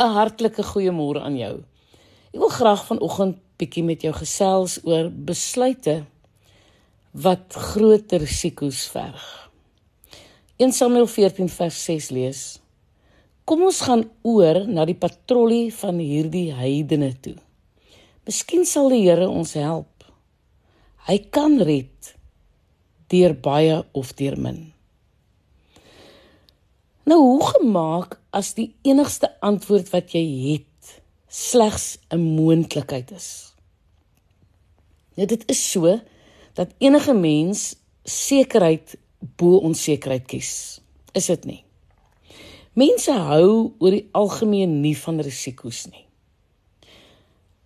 'n hartlike goeiemôre aan jou. Ek wil graag vanoggend bietjie met jou gesels oor besluite wat groot risiko's verg. 1 Samuel 14 vers 6 lees: Kom ons gaan oor na die patrollie van hierdie heidene toe. Miskien sal die Here ons help. Hy kan red deur baie of deur min. Nou hoe gemaak as die enigste antwoord wat jy het slegs 'n moontlikheid is? Nou dit is so dat enige mens sekerheid bo onsekerheid kies. Is dit nie? Mense hou oor die algemeen nie van risiko's nie.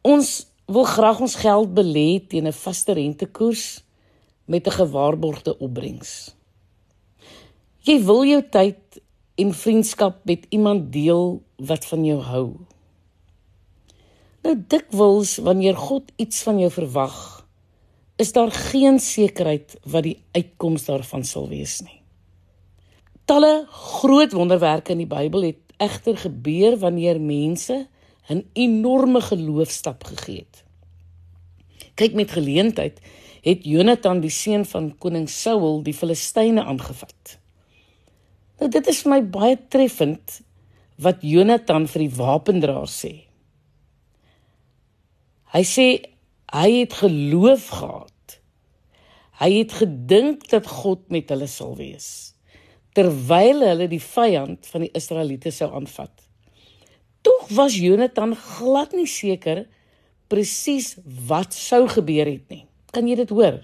Ons wil graag ons geld belê teen 'n vaste rentekoers met 'n gewaarborgde opbrengs. Jy wil jou tyd en vriendskap met iemand deel wat van jou hou. Nou dikwels wanneer God iets van jou verwag, is daar geen sekerheid wat die uitkoms daarvan sal wees nie. Talle groot wonderwerke in die Bybel het egter gebeur wanneer mense 'n enorme geloofstap gegee het. Kyk met geleentheid het Jonathan die seun van koning Saul die Filistyne aangevat. Nou dit is vir my baie treffend wat Jonathan vir die wapendraer sê. Hy sê hy het geloof gehad. Hy het gedink dat God met hulle sal wees terwyl hulle die vyand van die Israeliete sou aanvat. Tog was Jonathan glad nie seker presies wat sou gebeur het nie. Kan jy dit hoor?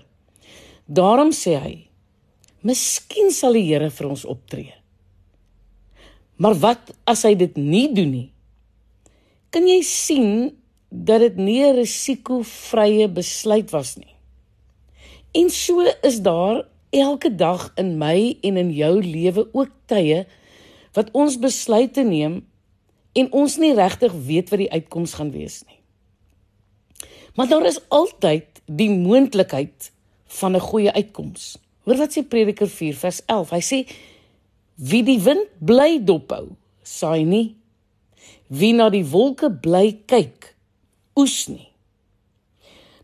Daarom sê hy: "Miskien sal die Here vir ons optree." Maar wat as hy dit nie doen nie? Kan jy sien dat dit nie 'n risikovrye besluit was nie? En so is daar elke dag in my en in jou lewe ook tye wat ons besluite neem en ons nie regtig weet wat die uitkoms gaan wees nie. Maar daar is altyd die moontlikheid van 'n goeie uitkoms. Hoor wat sê Prediker 4 vers 11. Hy sê Wie die wind bly dophou, saai nie. Wie na die wolke bly kyk, oes nie.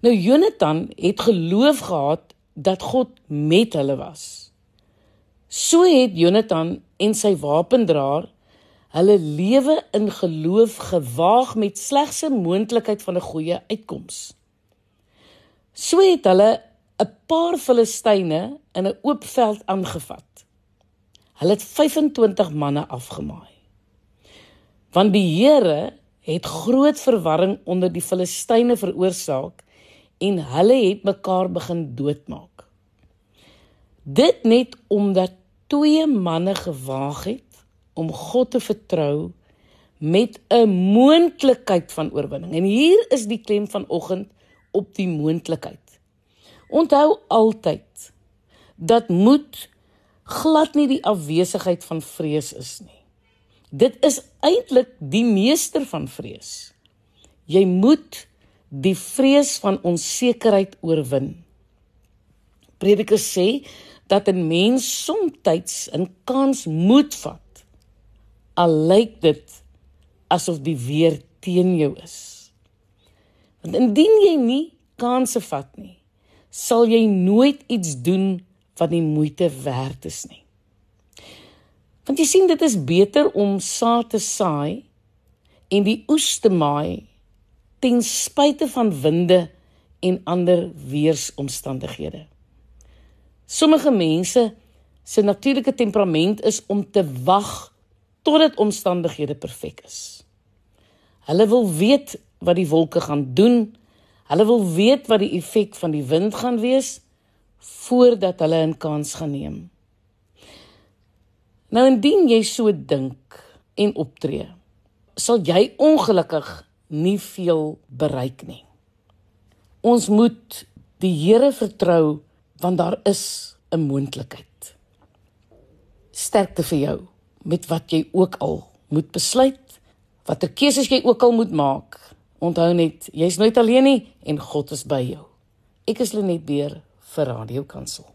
Nou Jonathan het geloof gehad dat God met hulle was. So het Jonathan en sy wapendraer hulle lewe in geloof gewaag met slegs 'n moontlikheid van 'n goeie uitkoms. So het hulle 'n paar Filistyne in 'n oop veld aangevat. Hulle het 25 manne afgemaai. Want die Here het groot verwarring onder die Filistyne veroorsaak en hulle het mekaar begin doodmaak. Dit net omdat twee manne gewaag het om God te vertrou met 'n moontlikheid van oorwinning. En hier is die klem vanoggend op die moontlikheid. Onthou altyd dat moed glad nie die afwesigheid van vrees is nie. Dit is eintlik die meester van vrees. Jy moet die vrees van onsekerheid oorwin. Prediker sê dat 'n mens soms 'n kans moet vat al lyk dit asof die weer teen jou is. Want indien jy nie kansse vat nie, sal jy nooit iets doen wat die moeite werd is nie. Want jy sien dit is beter om saad te saai en die oes te maai ten spyte van winde en ander weeromstandighede. Sommige mense se natuurlike temperament is om te wag totdat omstandighede perfek is. Hulle wil weet wat die wolke gaan doen. Hulle wil weet wat die effek van die wind gaan wees voordat hulle 'n kans gaan neem. Nou indien jy so dink en optree, sal jy ongelukkig nie veel bereik nie. Ons moet die Here vertrou want daar is 'n moontlikheid. Sterkte vir jou met wat jy ook al moet besluit, watter keuses jy ook al moet maak. Onthou net, jy's nooit alleen nie en God is by jou. Ek is Lenet Beer vir Radio Kansel.